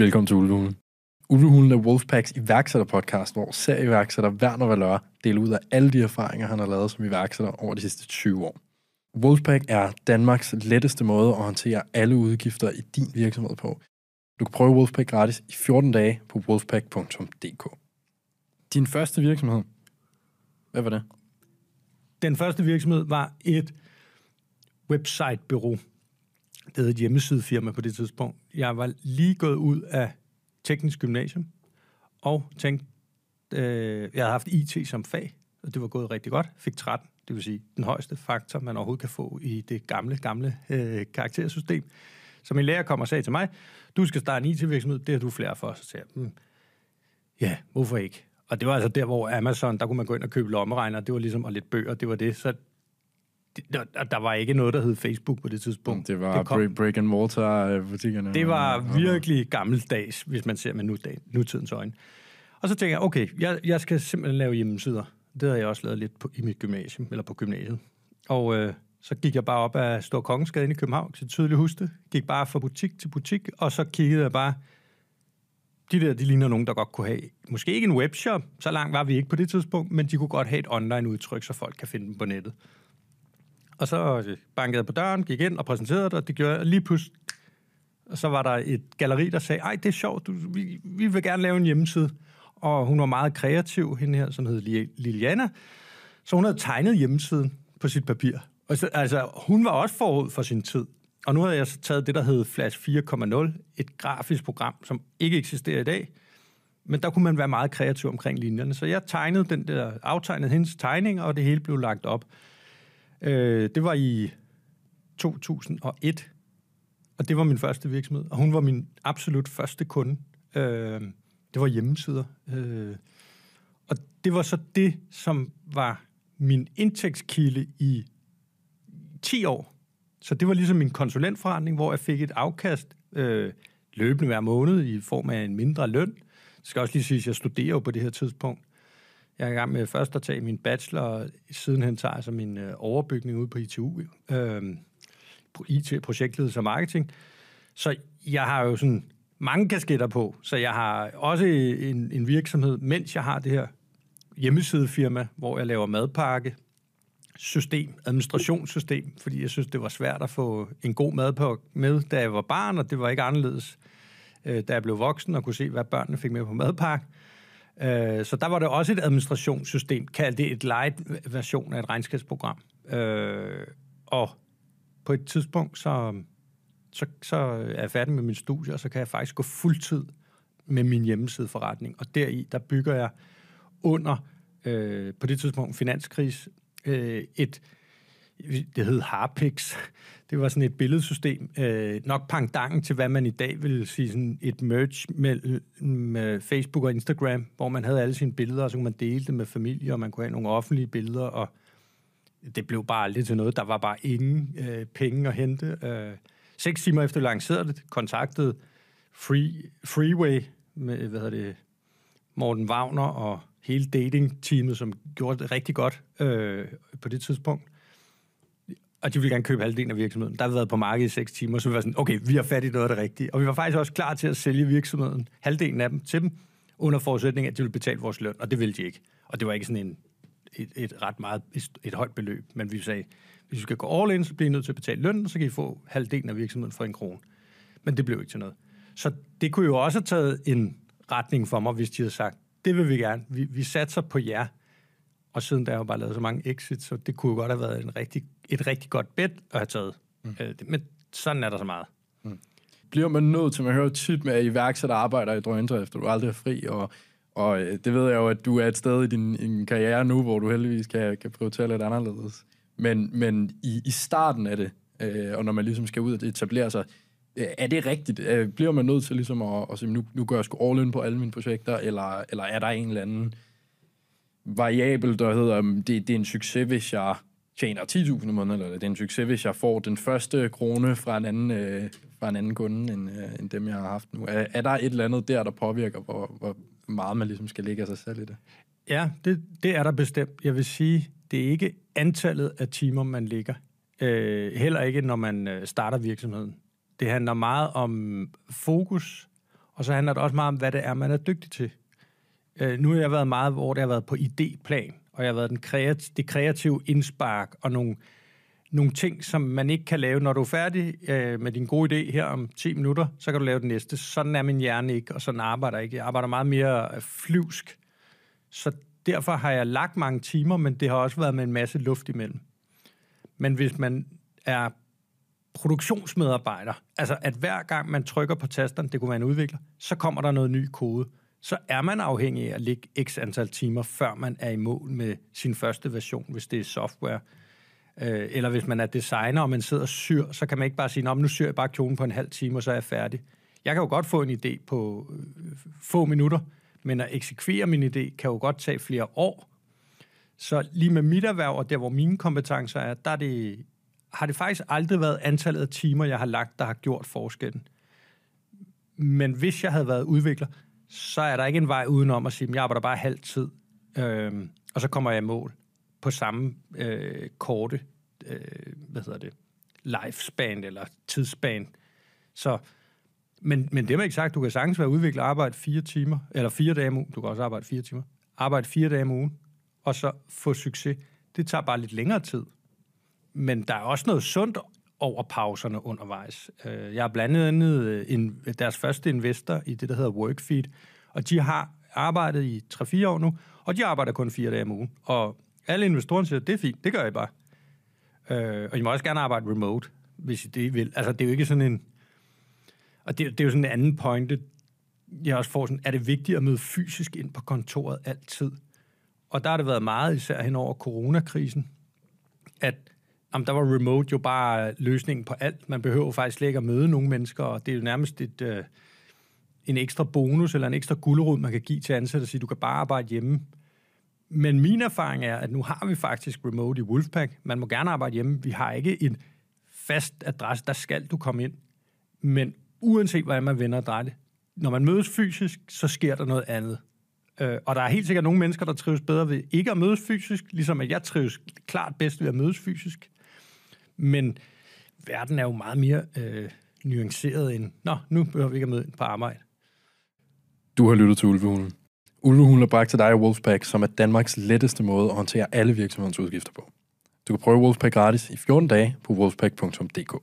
Velkommen til Ulvehulen. Ulvehulen er Wolfpacks iværksætterpodcast, hvor serieværksætter Werner Valør deler ud af alle de erfaringer, han har lavet som iværksætter over de sidste 20 år. Wolfpack er Danmarks letteste måde at håndtere alle udgifter i din virksomhed på. Du kan prøve Wolfpack gratis i 14 dage på wolfpack.dk. Din første virksomhed, hvad var det? Den første virksomhed var et websitebyrå. Det hed et hjemmesidefirma på det tidspunkt. Jeg var lige gået ud af teknisk gymnasium og tænkte, øh, jeg havde haft IT som fag, og det var gået rigtig godt. Fik 13, det vil sige den højeste faktor, man overhovedet kan få i det gamle, gamle øh, karaktersystem. Så min lærer kom og sagde til mig, du skal starte en IT-virksomhed, det har du flere for. Så sagde jeg, hmm, ja, hvorfor ikke? Og det var altså der, hvor Amazon, der kunne man gå ind og købe lommeregner, det var ligesom, og lidt bøger, det var det. Så der, der var ikke noget, der hed Facebook på det tidspunkt. Det var det kom, break and mortar butikkerne. Det var virkelig gammeldags, hvis man ser med nu, nutidens øjne. Og så tænkte jeg, okay, jeg, jeg skal simpelthen lave hjemmesider. Det havde jeg også lavet lidt på, i mit gymnasium, eller på gymnasiet. Og øh, så gik jeg bare op ad Stor Kongensgade i København, så tydeligt huske det. Gik bare fra butik til butik, og så kiggede jeg bare, de der, de ligner nogen, der godt kunne have, måske ikke en webshop, så langt var vi ikke på det tidspunkt, men de kunne godt have et online udtryk, så folk kan finde dem på nettet. Og så bankede jeg på døren, gik ind og præsenterede det, og det gjorde jeg lige pludselig. Og så var der et galeri, der sagde, ej, det er sjovt, du, vi, vi vil gerne lave en hjemmeside. Og hun var meget kreativ, hende her, som hed Liliana. Så hun havde tegnet hjemmesiden på sit papir. Og så, altså, hun var også forud for sin tid. Og nu havde jeg så taget det, der hed Flash 4.0, et grafisk program, som ikke eksisterer i dag. Men der kunne man være meget kreativ omkring linjerne. Så jeg tegnede den der, aftegnede hendes tegning, og det hele blev lagt op. Øh, det var i 2001, og det var min første virksomhed. Og hun var min absolut første kunde. Øh, det var hjemmesider. Øh, og det var så det, som var min indtægtskilde i 10 år. Så det var ligesom min konsulentforretning, hvor jeg fik et afkast øh, løbende hver måned i form af en mindre løn. Det skal også lige sige, at jeg studerer jo på det her tidspunkt. Jeg er i gang med først at tage min bachelor, og sidenhen tager jeg så min øh, overbygning ud på ITU, øh, på IT, projektledelse og marketing. Så jeg har jo sådan mange kasketter på, så jeg har også en, en virksomhed, mens jeg har det her hjemmesidefirma, hvor jeg laver madpakke, system, administrationssystem, fordi jeg synes, det var svært at få en god madpakke med, da jeg var barn, og det var ikke anderledes, øh, da jeg blev voksen og kunne se, hvad børnene fik med på madpakke. Øh, så der var det også et administrationssystem, kaldt det et light version af et regnskabsprogram. Øh, og på et tidspunkt, så, så, så er jeg færdig med min studie, og så kan jeg faktisk gå fuldtid med min hjemmesideforretning. Og deri, der bygger jeg under, øh, på det tidspunkt, finanskris, øh, et, det hed Harpix. Det var sådan et billedsystem, øh, nok pangdangen til, hvad man i dag vil sige, sådan et merge mellem øh, Facebook og Instagram, hvor man havde alle sine billeder, og så kunne man dele det med familie, og man kunne have nogle offentlige billeder, og det blev bare aldrig til noget. Der var bare ingen øh, penge at hente. Øh, seks timer efter lancerede det, kontaktede Free, Freeway med, hvad hedder det, Morten Wagner og hele dating-teamet, som gjorde det rigtig godt øh, på det tidspunkt. Og de ville gerne købe halvdelen af virksomheden. Der havde været på markedet i 6 timer, så vi var sådan, okay, vi har fat i noget af det rigtige. Og vi var faktisk også klar til at sælge virksomheden, halvdelen af dem, til dem, under forudsætning, af, at de ville betale vores løn, og det ville de ikke. Og det var ikke sådan en, et, et ret meget, et, et højt beløb, men vi sagde, hvis vi skal gå all in, så bliver I nødt til at betale løn, så kan I få halvdelen af virksomheden for en krone. Men det blev ikke til noget. Så det kunne jo også have taget en retning for mig, hvis de havde sagt, det vil vi gerne. Vi, vi satser på jer. Og siden der har jo bare lavet så mange exits, så det kunne jo godt have været en rigtig, et rigtig godt bet at have taget. Mm. Øh, men sådan er der så meget. Mm. Bliver man nødt til, man hører tit med, at iværksætter arbejder i drøndrift, og du aldrig er fri, og, og øh, det ved jeg jo, at du er et sted i din, din karriere nu, hvor du heldigvis kan, kan prioritere lidt anderledes. Men, men i, i starten af det, øh, og når man ligesom skal ud og etablere sig, Øh, er det rigtigt? Øh, bliver man nødt til ligesom at, at sige, nu, nu gør jeg sgu all in på alle mine projekter, eller, eller er der en eller anden variabel, der hedder, det, det er en succes, hvis jeg tjener 10.000 om måneden, eller det er en succes, hvis jeg får den første krone fra en anden, øh, fra en anden kunde, end, øh, end dem, jeg har haft nu. Er, er der et eller andet der, der påvirker, hvor, hvor meget man ligesom skal lægge af sig selv i det? Ja, det, det er der bestemt. Jeg vil sige, det er ikke antallet af timer, man ligger. Øh, heller ikke, når man øh, starter virksomheden. Det handler meget om fokus Og så handler det også meget om, hvad det er, man er dygtig til. Øh, nu har jeg været meget, hvor det har været på idéplan, og jeg har været den kreat- det kreative indspark og nogle, nogle ting, som man ikke kan lave. Når du er færdig øh, med din gode idé her om 10 minutter, så kan du lave det næste. Sådan er min hjerne ikke, og sådan arbejder jeg ikke. Jeg arbejder meget mere flyvsk. Så derfor har jeg lagt mange timer, men det har også været med en masse luft imellem. Men hvis man er produktionsmedarbejder, altså at hver gang man trykker på tasterne, det kunne være en udvikler, så kommer der noget ny kode. Så er man afhængig af at ligge x antal timer, før man er i mål med sin første version, hvis det er software. Øh, eller hvis man er designer, og man sidder og syr, så kan man ikke bare sige, nu syr jeg bare kjolen på en halv time, og så er jeg færdig. Jeg kan jo godt få en idé på øh, få minutter, men at eksekvere min idé kan jo godt tage flere år. Så lige med mit erhverv, og der hvor mine kompetencer er, der er det, har det faktisk aldrig været antallet af timer, jeg har lagt, der har gjort forskellen. Men hvis jeg havde været udvikler, så er der ikke en vej udenom at sige, at jeg arbejder bare halv tid, øh, og så kommer jeg i mål på samme øh, korte, øh, hvad hedder det, lifespan eller tidsspan. Så, men, men det er ikke sagt, du kan sagtens være udviklet arbejde fire timer, eller fire dage om ugen, du kan også arbejde fire timer, arbejde fire dage om ugen, og så få succes. Det tager bare lidt længere tid. Men der er også noget sundt over pauserne undervejs. Øh, jeg har blandt andet øh, en, deres første investor i det, der hedder Workfeed, og de har arbejdet i 3-4 år nu, og de arbejder kun fire dage om ugen. Og alle investorerne siger, det er fint, det gør I bare. Øh, og I må også gerne arbejde remote, hvis I det vil. Altså, det er jo ikke sådan en... Og det, det er jo sådan en anden pointe, jeg også får sådan, er det vigtigt at møde fysisk ind på kontoret altid? Og der har det været meget, især hen over coronakrisen, at jamen, der var remote jo bare løsningen på alt. Man behøver faktisk slet ikke at møde nogen mennesker, og det er jo nærmest et, øh, en ekstra bonus eller en ekstra gulerod, man kan give til ansatte og sige, du kan bare arbejde hjemme. Men min erfaring er, at nu har vi faktisk remote i Wolfpack. Man må gerne arbejde hjemme. Vi har ikke en fast adresse, der skal du komme ind. Men uanset hvordan man vender og drejer det, når man mødes fysisk, så sker der noget andet. Øh, og der er helt sikkert nogle mennesker, der trives bedre ved ikke at mødes fysisk, ligesom at jeg trives klart bedst ved at mødes fysisk. Men verden er jo meget mere øh, nuanceret end, nå, nu behøver vi ikke at møde på arbejde. Du har lyttet til Ulvehulen. Ulvehulen er bragt til dig af Wolfpack, som er Danmarks letteste måde at håndtere alle virksomhedens udgifter på. Du kan prøve Wolfpack gratis i 14 dage på wolfpack.dk.